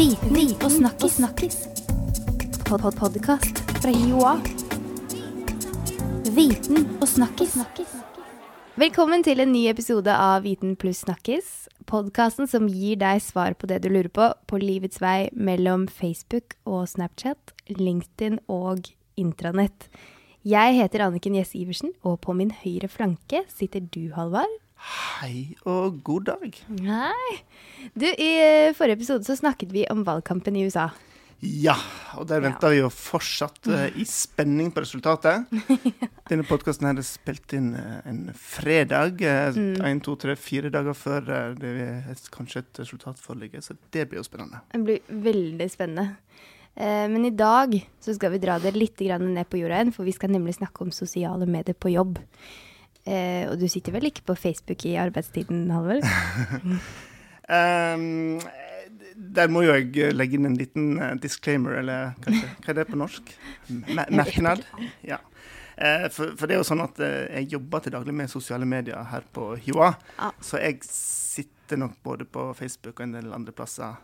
Viten og snakkis. snakkis. Pod -pod Podkast fra Joa. Viten og snakkis. Velkommen til en ny episode av Viten pluss snakkis. Podkasten som gir deg svar på det du lurer på på livets vei mellom Facebook og Snapchat, LinkedIn og intranett. Jeg heter Anniken Jess Iversen, og på min høyre flanke sitter du, Halvard. Hei og god dag. Hei. Du, i forrige episode så snakket vi om valgkampen i USA. Ja, og der venter vi jo fortsatt uh, i spenning på resultatet. Denne podkasten er spilt inn uh, en fredag. Én, to, tre, fire dager før eh, det er kanskje et resultat foreligger. Så det blir jo spennende. Det blir veldig spennende. Eh, Men i dag så skal vi dra det litt ned på jorda igjen, for vi skal nemlig snakke om sosiale medier på jobb. Eh, og du sitter vel ikke på Facebook i arbeidstiden, Halvor? um, der må jo jeg legge inn en liten eh, disclaimer, eller kanskje, hva er det på norsk? Merknad? Ja. Eh, For, for det er jo sånn at eh, jeg jobber til daglig med sosiale medier her på HiOA. Så jeg sitter nok både på Facebook og en del andre plasser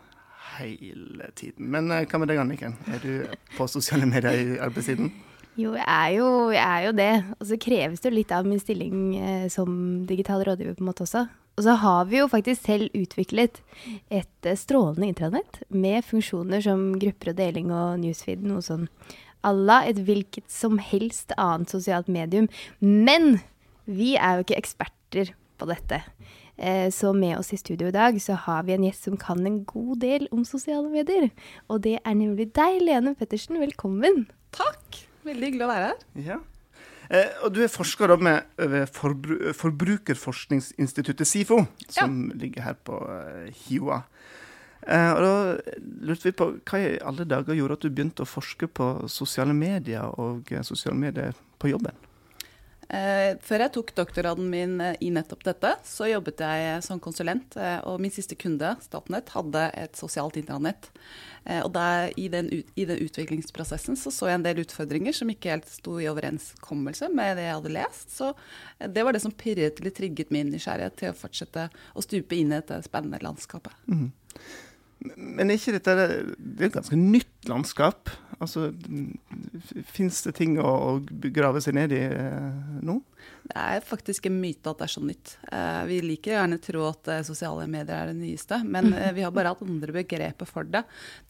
hele tiden. Men hva med deg, Anniken? Er du på sosiale medier i arbeidstiden? Jo, jeg er jo, jeg er jo det. Og så kreves det jo litt av min stilling eh, som digital rådgiver på en måte også. Og så har vi jo faktisk selv utviklet et eh, strålende intranett med funksjoner som grupper og deling og newsfeed, noe sånn à la et hvilket som helst annet sosialt medium. Men vi er jo ikke eksperter på dette. Eh, Så med oss i studio i dag så har vi en gjest som kan en god del om sosiale medier. Og det er nemlig deg, Lene Pettersen. Velkommen. Takk. Veldig hyggelig å være her. Ja. Eh, og du er forsker da med forbru Forbrukerforskningsinstituttet SIFO, som ligger her på uh, HiOA. Eh, og da lurte vi på hva i alle dager gjorde at du begynte å forske på sosiale medier og eh, sosiale medier på jobben? Eh, før jeg tok doktorgraden min eh, i nettopp dette, så jobbet jeg som konsulent. Eh, og min siste kunde, Statnett, hadde et sosialt intranett. Eh, og der, i, den i den utviklingsprosessen så, så jeg en del utfordringer som ikke helt sto i overenskommelse med det jeg hadde lest. Så eh, det var det som pirret eller trigget min nysgjerrighet til å fortsette å stupe inn i dette spennende landskapet. Men er ikke dette Det er ganske nytt landskap. Altså, Fins det ting å, å grave seg ned i eh, nå? Det er faktisk en myte at det er så nytt. Eh, vi liker gjerne å tro at eh, sosiale medier er det nyeste, men eh, vi har bare hatt andre begreper for det.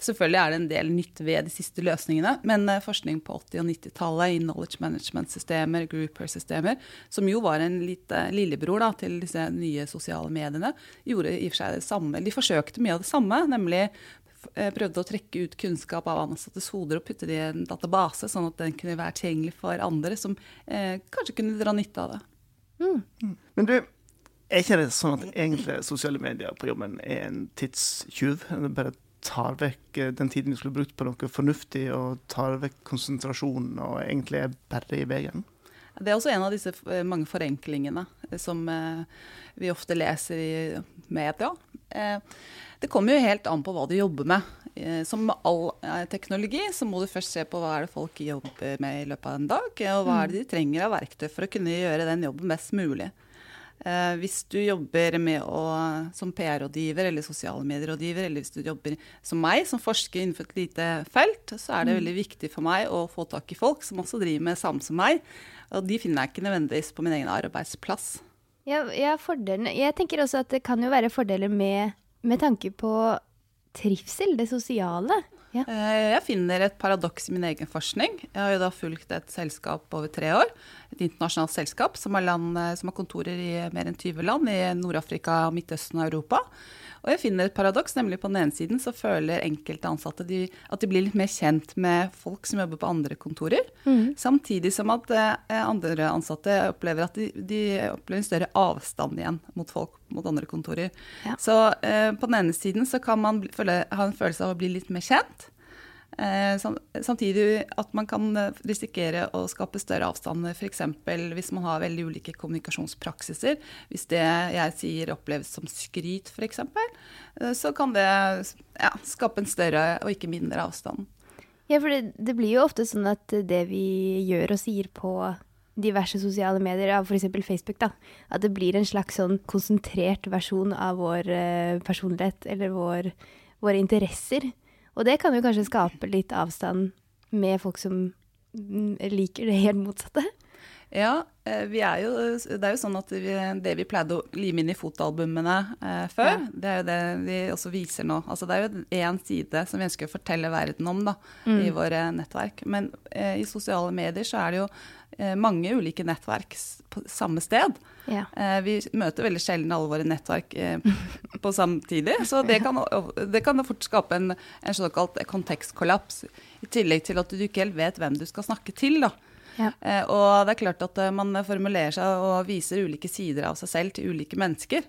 Selvfølgelig er det en del nytt ved de siste løsningene, men eh, forskning på 80- og 90-tallet i knowledge management-systemer, grouper-systemer, som jo var en lite lillebror da, til disse nye sosiale mediene, gjorde i og for seg det samme. De forsøkte mye av det samme, nemlig eh, prøvde å trekke ut kunnskap av ansattes hoder og putte det i en database, sånn at den kunne være tilgjengelig for andre som eh, kanskje kunne dra nytte av det. Men du, er ikke det sånn at egentlig sosiale medier på jobben er en tidstyv? Det bare tar vekk eh, den tiden du skulle brukt på noe fornuftig, og tar vekk konsentrasjonen, og egentlig er bare i veien? Det er også en av disse eh, mange forenklingene eh, som eh, vi ofte leser i media. Det kommer jo helt an på hva du jobber med. Som med all teknologi, så må du først se på hva er det folk jobber med i løpet av en dag, og hva er det de trenger av verktøy for å kunne gjøre den jobben best mulig. Eh, hvis du jobber med å, som PR-rådgiver eller sosiale medierådgiver, eller hvis du jobber som meg, som forsker innenfor et lite felt, så er det veldig viktig for meg å få tak i folk som også driver med samme som meg. Og de finner jeg ikke nødvendigvis på min egen arbeidsplass. Ja, ja, Jeg tenker også at det kan jo være fordeler med, med tanke på trivsel, det sosiale. Ja. Eh, Jeg finner et paradoks i min egen forskning. Jeg har jo da fulgt et selskap over tre år. Et internasjonalt selskap som har, land, eh, som har kontorer i mer enn 20 land i Nord-Afrika, Midtøsten og Europa. Og jeg finner et paradoks, nemlig på den ene siden så føler enkelte ansatte de, at de blir litt mer kjent med folk som jobber på andre kontorer. Samtidig som at eh, andre ansatte opplever at de, de opplever en større avstand igjen mot folk mot andre kontorer. Ja. Så eh, på den ene siden så kan man føle, ha en følelse av å bli litt mer kjent. Eh, sam, samtidig at man kan eh, risikere å skape større avstander, f.eks. hvis man har veldig ulike kommunikasjonspraksiser. Hvis det jeg sier oppleves som skryt, f.eks., eh, så kan det ja, skape en større og ikke mindre avstand. Ja, for det, det blir jo ofte sånn at det vi gjør og sier på diverse sosiale medier, av f.eks. Facebook, da, at det blir en slags sånn konsentrert versjon av vår personlighet, eller vår, våre interesser. Og det kan jo kanskje skape litt avstand med folk som liker det helt motsatte. Ja, eh, vi jo, det er jo sånn at vi, det vi pleide å lime inn i fotoalbumene eh, før, ja. det er jo det vi også viser nå. Altså, det er jo én side som vi ønsker å fortelle verden om da, mm. i våre nettverk. Men eh, i sosiale medier så er det jo eh, mange ulike nettverk på samme sted. Ja. Eh, vi møter veldig sjelden alle våre nettverk eh, på samtidig, så det kan, det kan fort skape en, en såkalt kontekstkollaps. I tillegg til at du ikke helt vet hvem du skal snakke til. da. Ja. Eh, og det er klart at eh, man formulerer seg og viser ulike sider av seg selv til ulike mennesker.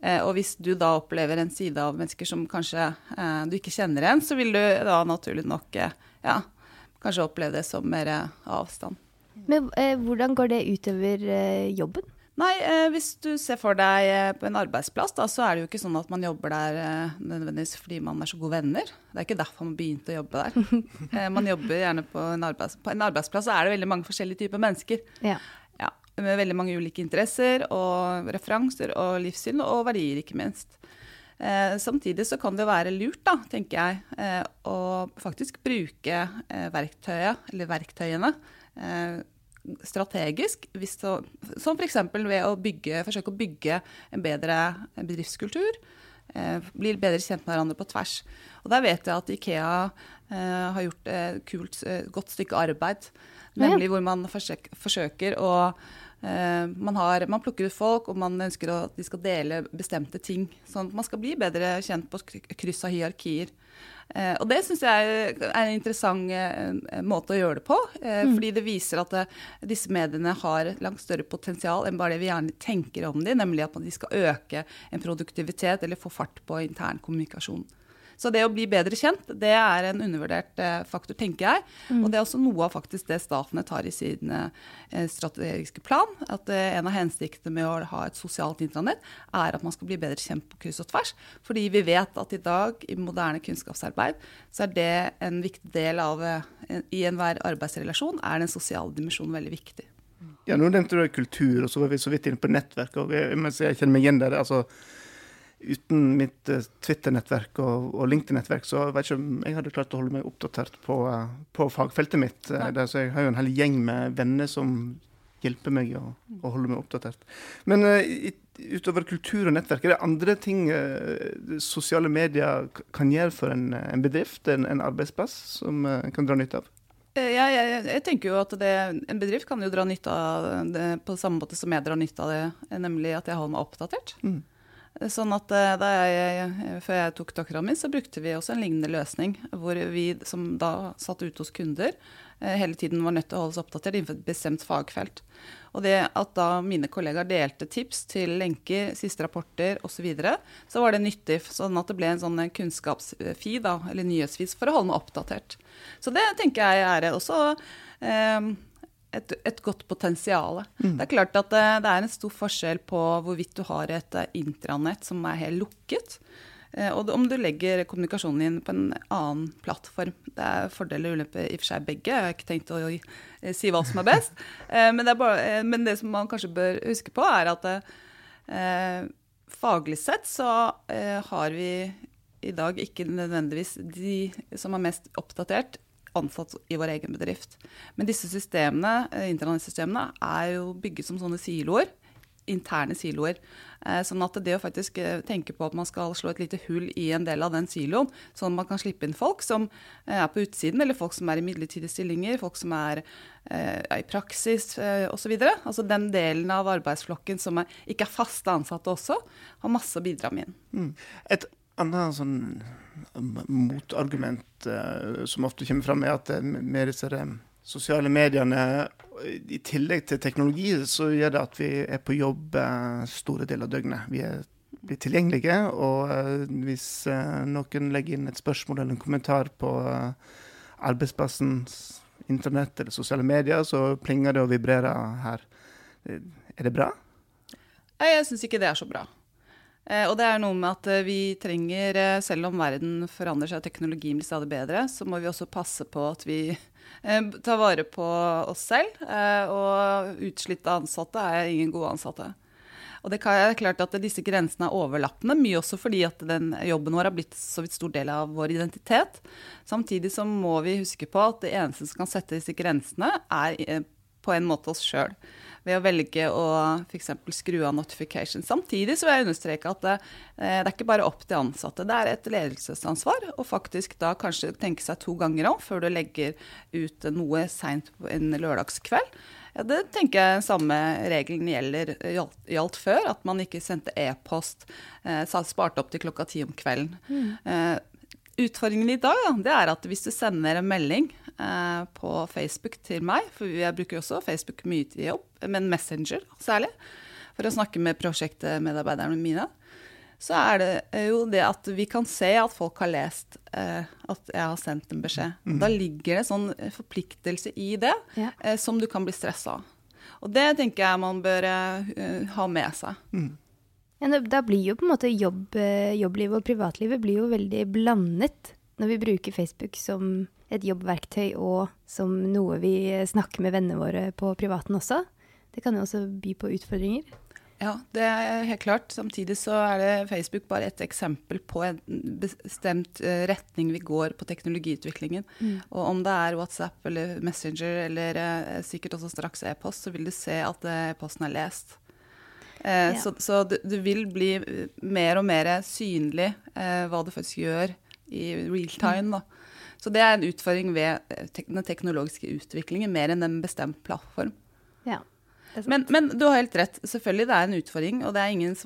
Eh, og hvis du da opplever en side av mennesker som kanskje du ikke kjenner igjen, så vil du da naturlig nok ja, kanskje oppleve det som mer avstand. Men hvordan går det utover jobben? Nei, eh, hvis du ser for deg eh, på en arbeidsplass, da, så er det jo ikke sånn at man jobber der eh, nødvendigvis fordi man er så gode venner. Det er ikke derfor man begynte å jobbe der. eh, man jobber gjerne på en, arbeids, på en arbeidsplass, så er det veldig mange forskjellige typer mennesker. Ja. ja. Med veldig mange ulike interesser og referanser og livssyn og verdier, ikke minst. Eh, samtidig så kan det være lurt, da, tenker jeg, eh, å faktisk bruke eh, verktøyet, eller verktøyene strategisk, så, som f.eks. ved å bygge, forsøke å bygge en bedre bedriftskultur. Eh, blir bedre kjent med hverandre på tvers. Og Der vet jeg at Ikea eh, har gjort et kult, eh, godt stykke arbeid. Nemlig hvor man forsøker, forsøker å man, har, man, plukker ut folk, og man ønsker at de skal dele bestemte ting. Sånn at man skal bli bedre kjent på kryss av hierarkier. Eh, og det syns jeg er en interessant eh, måte å gjøre det på. Eh, mm. Fordi det viser at disse mediene har langt større potensial enn bare det vi gjerne tenker om dem, nemlig at de skal øke en produktivitet eller få fart på intern kommunikasjon. Så det å bli bedre kjent, det er en undervurdert eh, faktor, tenker jeg. Mm. Og det er også noe av faktisk det statene tar i sin eh, strategiske plan. At eh, en av hensiktene med å ha et sosialt intranett er at man skal bli bedre kjent på kryss og tvers. Fordi vi vet at i dag, i moderne kunnskapsarbeid, så er det en viktig del av I enhver arbeidsrelasjon er den sosiale dimensjonen veldig viktig. Ja, Nå nevnte du kultur, og så var vi så vidt inne på nettverk. og jeg, jeg kjenner meg igjen der. altså uten mitt uh, Twitter-nettverk og, og LinkedIn-nettverk, så vet ikke om jeg hadde klart å holde meg oppdatert på, uh, på fagfeltet mitt. Uh, der, så jeg har jo en hel gjeng med venner som hjelper meg å, å holde meg oppdatert. Men utover kultur og nettverk, er det andre ting sosiale medier kan gjøre for en, en bedrift, en, en, arbeidsplass, som en kan dra nytte av? Ja, jeg, jeg, tenker jo at det, En bedrift kan jo dra nytte av det på samme måte som jeg drar nytte av det, nemlig at jeg holder meg oppdatert. Mm. Sånn at eh, da jeg, Før jeg tok doktorgraden min, så brukte vi også en lignende løsning. Hvor vi som da satt ute hos kunder, eh, hele tiden var nødt til å holde oss oppdatert innenfor et bestemt fagfelt. Og det at da mine kollegaer delte tips til lenker, siste rapporter osv., så, videre, så var det nyttig. Sånn at det ble en sånn kunnskapsfeed, eller nyhetsfeed, for å holde meg oppdatert. Så det tenker jeg er også eh, et, et, godt potensial. Mm. Det er klart at det, eh, det, er en stor forskjell på hvorvidt du har et uh, intranett som er helt lukket, uh, og om du legger kommunikasjonen din på en annen plattform. Det er fordeler og ulemper i og for seg begge. Jeg har ikke tenkt å si hva som er best. men, det er bare, men, det som man kanskje bør huske på, er at faglig sett så har vi i dag ikke nødvendigvis de som er mest oppdatert, ansatt i vår egen bedrift. Men disse systemene, eh, internettsystemene er jo bygget som sånne siloer. Interne siloer. Eh, sånn at det å faktisk eh, tenke på at man skal slå et lite hull i en del av den siloen, sånn at man kan slippe inn folk som er på utsiden, eller folk som er i midlertidige stillinger, folk som er, i praksis osv. Altså den delen av arbeidsflokken som er, ikke er faste ansatte også, har masse å bidra med. Mm. Et annet sånn motargument uh, som ofte kommer fram, er at uh, med disse uh, sosiale mediene, i tillegg til teknologi, så gjør det at vi er på jobb store deler av døgnet. Vi er, blir tilgjengelige, og hvis noen legger inn et spørsmål eller en kommentar på arbeidsplassens internett eller sosiale medier, så plinger det og vibrerer her. Er det bra? Jeg syns ikke det er så bra. Eh, og det er noe med at eh, vi trenger, eh, selv om verden forandrer seg og teknologien blir stadig bedre, så må vi også passe på at vi tar vare på oss selv. Og utslitte ansatte er ingen gode ansatte. Og det er klart at disse grensene er overlappende, mye også fordi at den jobben vår har blitt så vidt stor del av vår identitet. Samtidig så må vi huske på at det eneste som kan sette disse grensene, er på en måte oss sjøl. Ved å velge å f.eks. skru av notification. Samtidig så vil jeg understreke at det, eh, det er ikke bare opp til ansatte. Det er et ledelsesansvar å faktisk da kanskje tenke seg to ganger om før du legger ut noe seint en lørdagskveld. Ja, det tenker jeg samme regelen gjelder, gjaldt, gjaldt før. At man ikke sendte e-post, eh, sparte opp til klokka ti om kvelden. Mm. Eh, utfordringen i dag ja, det er at hvis du sender en melding eh, på Facebook til meg, for jeg bruker også Facebook mye til jobb, men Messenger særlig, for å snakke med prosjektmedarbeiderne mine, så er det jo det at vi kan se at folk har lest eh, at jeg har sendt en beskjed. Mm. Da ligger det sånn forpliktelse i det ja. eh, som du kan bli stressa av. Og det tenker jeg man bør ha med seg. Mm. Ja, da blir jo på en måte jobb, eh, jobblivet og privatlivet blir jo veldig blandet når vi bruker Facebook som et jobbverktøy og som noe vi snakker med vennene våre på privaten også. Det kan jo også by på utfordringer. Ja, det er helt klart. Samtidig så er det Facebook bare et eksempel på en bestemt eh, retning vi går på teknologiutviklingen. Mm. Og om det er WhatsApp eller Messenger eller eh, sikkert også straks e-post, så vil du se at e-posten er lest. Eh, ja. Så, så det, det, vil bli mer og mer synlig eh, hva du faktisk gjør i real time. Da. Så det er en utfordring ved den teknologiske utviklingen, mer enn en bestemt plattform. Ja. Men, men, du har helt rett. Selvfølgelig det er en utfordring, og det er ingen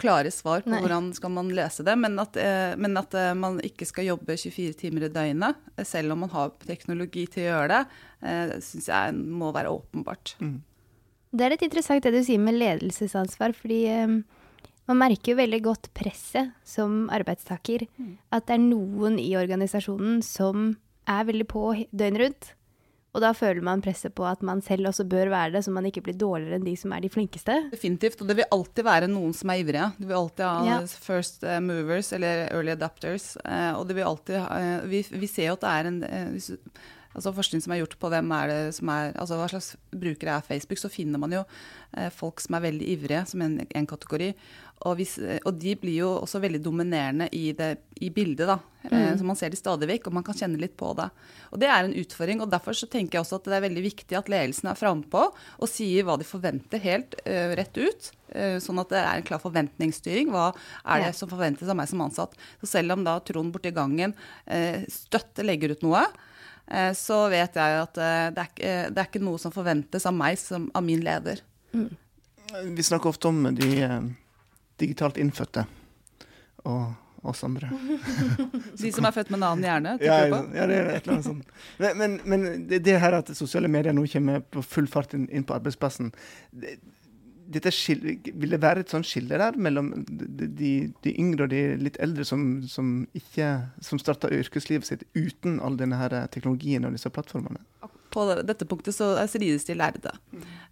klare svar på Nei. hvordan skal man løse det. Men at, eh, men at, eh, man ikke skal jobbe 24 timer i døgnet, eh, selv om man har teknologi til å gjøre det, eh, syns jeg må være åpenbart. Mm. Det er litt interessant det du sier med ledelsesansvar, fordi eh, man merker jo veldig godt presset som arbeidstaker. Mm. At det er noen i organisasjonen som er veldig på døgnet rundt. Og da føler man presset på at man selv også bør være det, så man ikke blir dårligere enn de som er de flinkeste. Definitivt. Og det vil alltid være noen som er ivrige. Det vil alltid ha ja. first eh, movers eller early adapters. Eh, og det vil alltid vi, vi, ser jo at det er en altså forskning som er gjort på hvem er det som er, altså hva slags brukere er Facebook, så finner man jo eh, folk som er veldig ivrige, som en, en kategori. Og, hvis, og, de blir jo også veldig dominerende i, det, i bildet, da. Eh, mm. Så man ser de stadig vekk, og man kan kjenne litt på det. Og det er en utfordring. og Derfor så tenker jeg også at det er veldig viktig at ledelsen er frampå og sier hva de forventer helt uh, rett ut. Uh, sånn at det er en klar forventningsstyring. Hva er det som forventes av meg som ansatt? Så selv om da Trond borti gangen uh, støtte legger ut noe, så vet jeg at eh, det er, ikke, det er ikke noe som forventes av meg som av min leder. Mm. Vi snakker ofte om de eh, digitalt innfødte og oss andre. de som er født med en annen hjerne? Ja, ja, det er et eller annet sånt. Men, men, men det, det, her at sosiale medier nå kommer på full fart inn, inn på arbeidsplassen det, skille, vil det være et sånt skille der mellom de, de, de yngre og de litt eldre som, som, ikke, som starta yrkeslivet sitt uten all denne her teknologien og disse plattformene? På dette punktet så strides de lærde.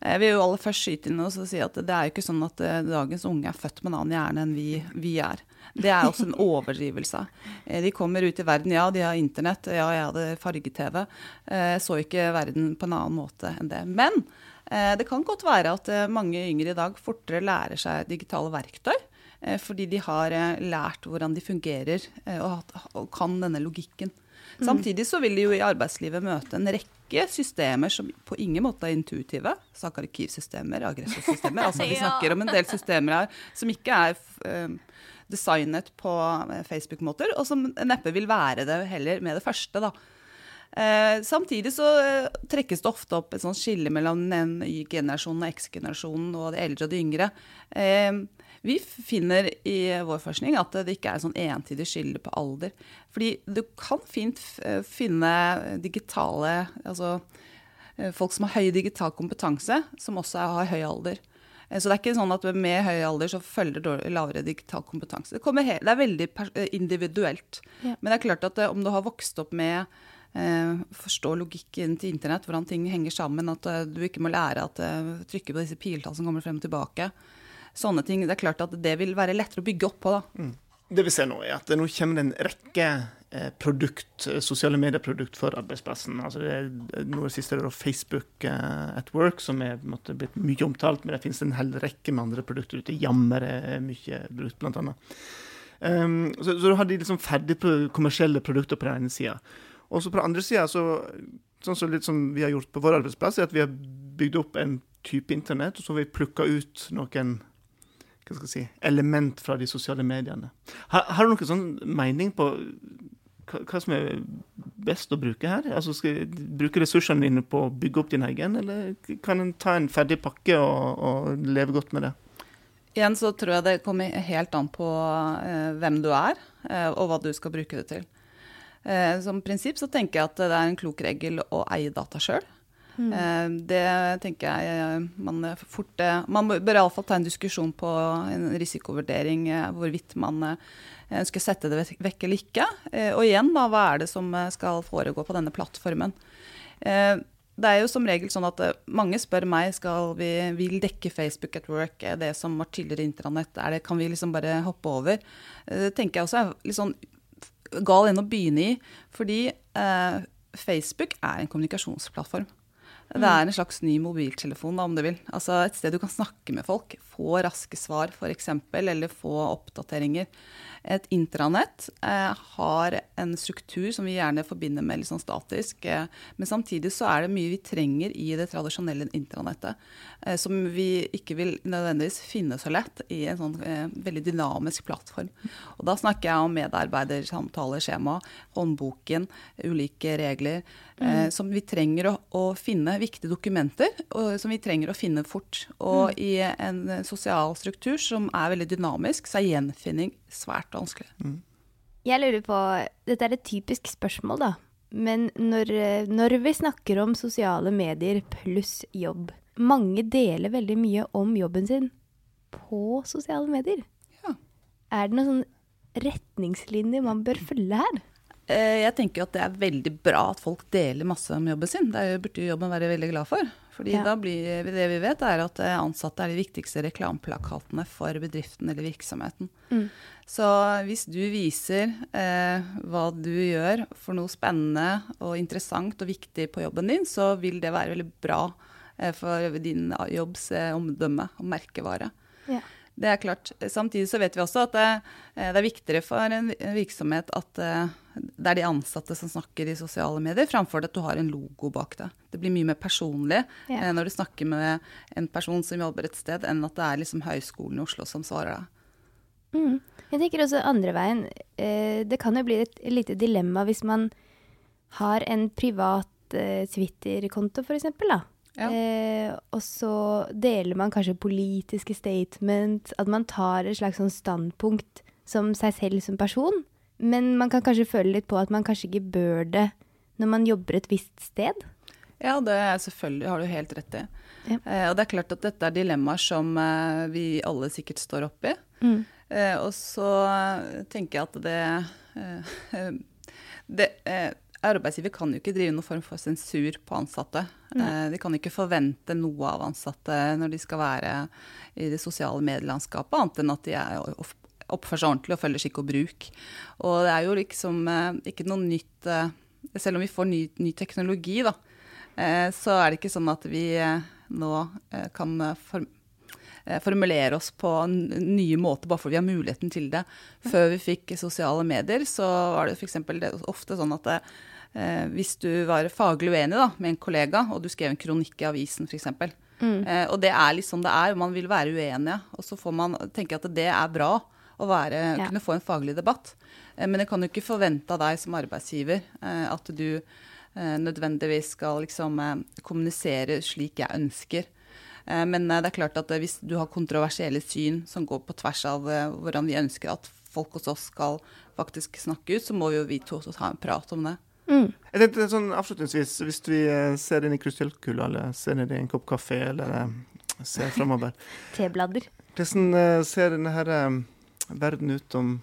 Jeg vil jo aller først skyte inn og si at det er jo ikke sånn at eh, dagens unge er født med en annen hjerne enn vi, vi er. Det er også en overdrivelse. Eh, de kommer ut i verden, ja, de har internett, ja, jeg hadde farge-TV. Eh, jeg så ikke verden på en annen måte enn det. Men Eh, det kan godt være at eh, mange yngre i dag fortere lærer seg digitale verktøy. Eh, fordi de har lært hvordan de fungerer og kan denne logikken. Mm. Samtidig så vil de jo i arbeidslivet møte en rekke systemer som på ingen måte er intuitive. Sakarkivsystemer, aggressorsystemer. Altså vi snakker om en del systemer her som ikke er designet på Facebook-måter, og som neppe vil være det heller med det første. da. Eh, samtidig så eh, trekkes det ofte opp et sånt skille mellom den Y-generasjonen og X-generasjonen og de eldre og de yngre. Eh, vi finner i vår forskning at det ikke er sånn entydig skille på alder. Fordi du kan fint eh, finne digitale Altså eh, folk som har høy digital kompetanse, som også har høy alder. Så det er ikke sånn at med høy alder så følger lavere digital kompetanse. Det, det er veldig individuelt. Ja. Men det er klart at om du har vokst opp med forstå logikken til internett, hvordan ting henger sammen. At eh, du ikke må lære at uh, trykke på disse piltall som kommer frem og tilbake. Sånne ting. Det er klart at det vil være lettere å bygge opp på. da. Mm. Det vi ser nå, er at nå kommer det en rekke eh, produkt, sosiale medieprodukt for arbeidsplassen. Altså det er noe siste er Facebook at work, som er måtte, blitt mye omtalt, men det finnes en hel rekke med andre produkter ute. Jammer er mye brukt, blant annet. Um, så, så du har de liksom ferdige kommersielle produkter på den ene sida. Og så på den andre sida, så, sånn som litt som vi har gjort på vår arbeidsplass, er at vi har bygd opp en type internett, og så har vi plukka ut noen hva skal jeg si, element fra de sosiale mediene. Har, har du noen sånn mening på hva, hva, som er best å bruke her? Altså Skal du bruke ressursene dine på å bygge opp din egen, eller kan en ta en ferdig pakke og, og leve godt med det? Igjen så tror jeg det kommer helt an på eh, hvem du er, eh, og hva du skal bruke det til. Eh, som prinsipp så tenker jeg at det er en klok regel å eie data sjøl. Mm. Eh, det tenker jeg eh, man fort eh, Man bør iallfall ta en diskusjon på en risikovurdering hvorvidt man ønsker å sette det vekk eller ikke. Og igjen, da, hva er det som skal foregå på denne plattformen. Det er jo som regel sånn at mange spør meg skal vi vil dekke Facebook at work, det som var tidligere intranett, det, kan vi liksom bare hoppe over? Det tenker jeg også er litt sånn gal ende å begynne i. Fordi eh, Facebook er en kommunikasjonsplattform. Det er en slags ny mobiltelefon, da, om du vil. Altså Et sted du kan snakke med folk, få raske svar f.eks., eller få oppdateringer. Et intranett eh, har en struktur som vi gjerne forbinder med litt sånn statisk. Eh, men samtidig så er det mye vi trenger i det tradisjonelle intranettet. Eh, som vi ikke vil nødvendigvis finne så lett i en sånn eh, veldig dynamisk plattform. Og da snakker jeg om medarbeidersamtaleskjema, håndboken, ulike regler. Eh, mm. Som vi trenger å, å, finne viktige dokumenter, og, som vi trenger å finne fort. Og mm. i en sosial struktur som er veldig dynamisk, så er gjenfinning svært vanskelig. Mm. Jeg lurer på Dette er et typisk spørsmål, da. Men når, når, vi snakker om sosiale medier pluss jobb Mange deler veldig mye om jobben sin på sosiale medier. Ja. Er det noen sånn retningslinjer man bør følge her? Eh, jeg tenker jo at det er veldig bra at folk deler masse om jobben sin. Det burde jo jobben være veldig glad for. Fordi ja. da blir det vi vet, er at eh, ansatte er de viktigste reklameplakatene for bedriften eller virksomheten. Mm. Så hvis du viser eh, hva du gjør for noe spennende og interessant og viktig på jobben din, så vil det være veldig bra eh, for din jobbs eh, omdømme og merkevare. Ja. Det er klart. Samtidig så vet vi også at det, eh, det er viktigere for en virksomhet at eh, det er de ansatte som snakker i sosiale medier, framfor at du har en logo bak deg. Det blir mye mer personlig ja. eh, når du snakker med en person som jobber et sted, enn at det er liksom Høgskolen i Oslo som svarer deg. Mm. Jeg tenker også andre veien. Det kan jo bli et lite dilemma hvis man har en privat Twitter-konto, f.eks. Ja. Eh, og så deler man kanskje politiske statement, at man tar et slags sånn standpunkt som seg selv som person. Men man kan kanskje føle litt på at man kanskje ikke bør det når man jobber et visst sted. Ja, det er selvfølgelig har du helt rett i. Ja. Eh, og det er klart at dette er dilemmaer som eh, vi alle sikkert står oppi. Mm. Eh, og så tenker jeg at det, eh, det eh, Arbeidsgiver kan jo ikke drive noen form for sensur på ansatte. Mm. De kan ikke forvente noe av ansatte når de skal være i det sosiale medielandskapet, annet enn at de er oppfører seg ordentlig og følger skikk og bruk. Og det er jo liksom ikke noe nytt Selv om vi får ny, ny teknologi, da, så er det ikke sånn at vi nå kan form Eh, formulere oss på nye måter bare fordi vi har muligheten til det. Før vi fikk sosiale medier, så var det f.eks. ofte sånn at det, eh, hvis du var faglig uenig da, med en kollega, og du skrev en kronikk i avisen f.eks. Mm. Eh, og det er litt sånn det er, man vil være uenige. Og så får man tenke at det er bra å være, ja. kunne få en faglig debatt. Eh, men jeg kan jo ikke forvente av deg som arbeidsgiver eh, at du eh, nødvendigvis skal liksom kommunisere slik jeg ønsker. Eh, men eh, det er klart at eh, hvis du har kontroversielle syn som går på tvers av hvordan vi ønsker at folk hos oss skal faktisk snakke ut, så må vi jo vi to ta en prat om det. Mm. Jeg tenkte sånn Avslutningsvis, hvis vi ser inn i krystallkula, eller ser ned i en kopp kaffe, eller ser framover Teblader. Hvordan ser denne her verden ut om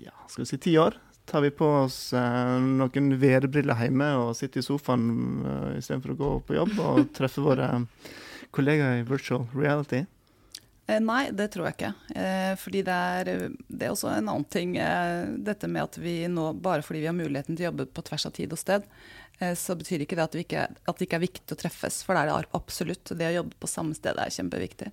ja, skal vi si ti år? Tar vi på oss noen VR-briller hjemme og sitter i sofaen uh, istedenfor å gå på jobb og treffe våre kollegaer i virtual reality? Eh, nei, det tror jeg ikke. Eh, fordi det er, det er, også en annen ting. Eh, dette med at vi nå, bare fordi vi har muligheten til å jobbe på tvers av tid og sted, så betyr ikke det at, ikke, at, det ikke er viktig å treffes. For det er det absolutt. Det å jobbe på samme sted er kjempeviktig.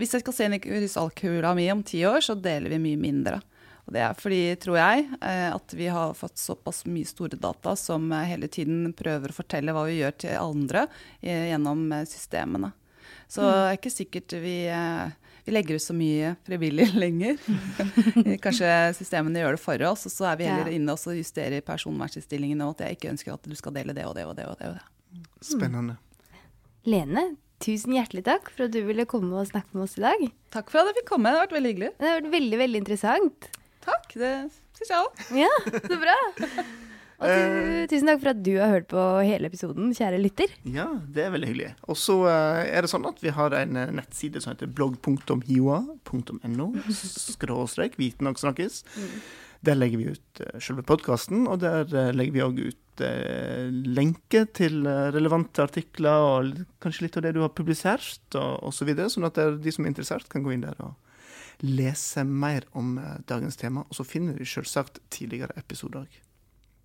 Hvis jeg skal se inn i krystallkula mi om ti år, så deler vi mye mindre. Og det er fordi, tror jeg, at vi har fått såpass mye store data som hele tiden prøver å fortelle hva vi gjør til andre gjennom systemene. Så mm. det er ikke sikkert vi, eh, vi legger ut så mye frivillig lenger. Kanskje systemene gjør det for oss, og så er vi heller inne og justerer personvernstillingene og at jeg ikke ønsker at du skal dele det og det og det. og det. Og det. Spennende. Lene, tusen hjertelig takk for at du ville komme og snakke med oss i dag. Takk for at jeg fikk komme. Det har vært veldig hyggelig. Det har vært veldig, veldig interessant. Takk. Det syns jeg òg. Ja, så bra. Og du, eh, tusen takk for at du har hørt på hele episoden, kjære lytter. Ja, det er veldig hyggelig. Og så uh, er det sånn at vi har en uh, nettside som heter blogg.hioa.no skråstrek viten og snakkes. Mm. Der legger vi ut selve podkasten, og der legger vi òg ut lenke til relevante artikler og kanskje litt av det du har publisert, og osv. Så videre, sånn at de som er interessert, kan gå inn der og lese mer om dagens tema. Og så finner de selvsagt tidligere episoder òg.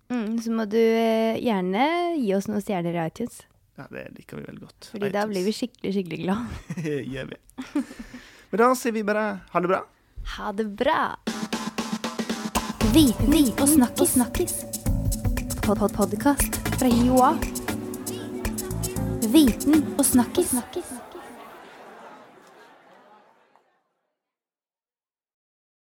Mm, så må du eh, gjerne gi oss noen stjerner i iTunes. Ja, det liker vi veldig godt. Fordi iTunes. da blir vi skikkelig, skikkelig glad. Gjør vi. Men da sier vi bare ha det bra. Ha det bra. Viten og snakkis. snakkis. Pod -pod Podkast fra Joa. Viten og snakkis. snakkis.